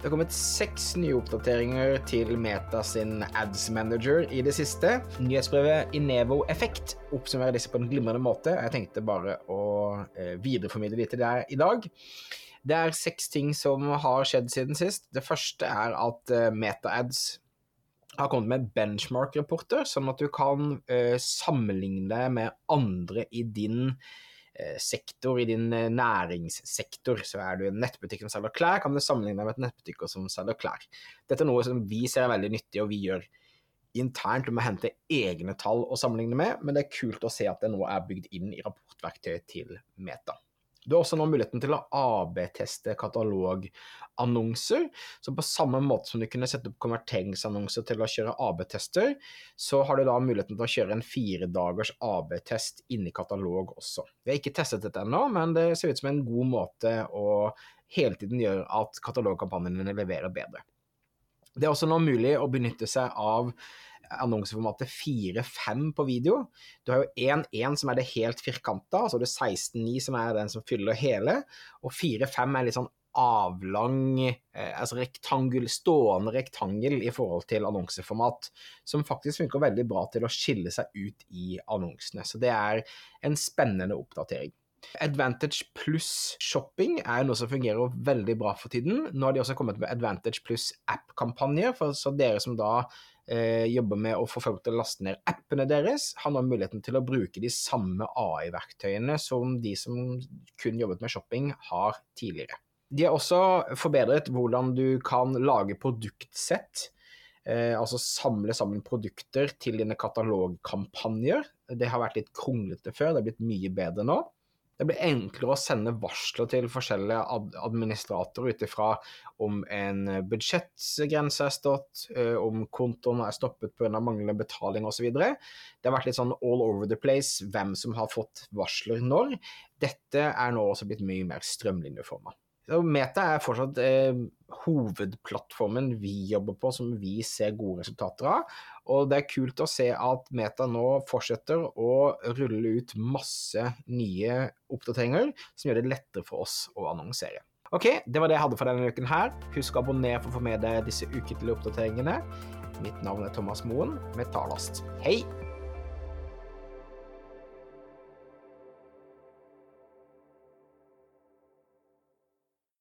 Det har kommet seks nye oppdateringer til Meta sin Ads Manager i det siste. Nyhetsbrevet Inevo Effekt oppsummerer disse på en glimrende måte. Jeg tenkte bare å eh, videreformidle litt til deg i dag. Det er seks ting som har skjedd siden sist. Det første er at uh, MetaAds har kommet med benchmark-rapporter, sånn at du kan uh, sammenligne med andre i din sektor, i din næringssektor. Så er du en nettbutikk som selger klær, kan du sammenligne med et nettbutikk som selger klær. Dette er noe som vi ser er veldig nyttig, og vi gjør internt. Du må hente egne tall å sammenligne med, men det er kult å se at det nå er bygd inn i rapportverktøyet til Meta. Du har også nå muligheten til å AB-teste katalogannonser. Så på samme måte som du kunne sette opp konverteringsannonser til å kjøre AB-tester, så har du da muligheten til å kjøre en fire dagers AB-test inni katalog også. Vi har ikke testet dette ennå, men det ser ut som en god måte å hele tiden gjøre at katalogkampanjene leverer bedre. Det er også nå mulig å benytte seg av annonseformatet 4-5 på video. Du har jo 1-1 som er det helt firkanta, og så har du 16-9 som er den som fyller hele, og 4-5 er litt sånn avlang, eh, altså rektangel, stående rektangel i forhold til annonseformat, som faktisk funker veldig bra til å skille seg ut i annonsene. Så det er en spennende oppdatering. Advantage pluss shopping er noe som fungerer veldig bra for tiden. Nå har de også kommet med Advantage pluss app-kampanjer, så dere som da eh, jobber med å få folk til å laste ned appene deres, har nå muligheten til å bruke de samme AI-verktøyene som de som kun jobbet med shopping, har tidligere. De har også forbedret hvordan du kan lage produktsett. Eh, altså samle sammen produkter til dine katalogkampanjer. Det har vært litt kronglete før, det er blitt mye bedre nå. Det blir enklere å sende varsler til forskjellige ad administratorer ut ifra om en budsjettgrense er stått, eh, om kontoen er stoppet pga. manglende betaling osv. Det har vært litt sånn all over the place hvem som har fått varsler når. Dette er nå også blitt mye mer strømlinjeforma. Meta er fortsatt eh, hovedplattformen vi jobber på, som vi ser gode resultater av. Og det er kult å se at Meta nå fortsetter å rulle ut masse nye oppdateringer som gjør det lettere for oss å annonsere. Ok, det var det jeg hadde for denne uken her. Husk å abonnere for å få med deg disse ukentlige oppdateringene. Mitt navn er Thomas Moen med Talast. Hei!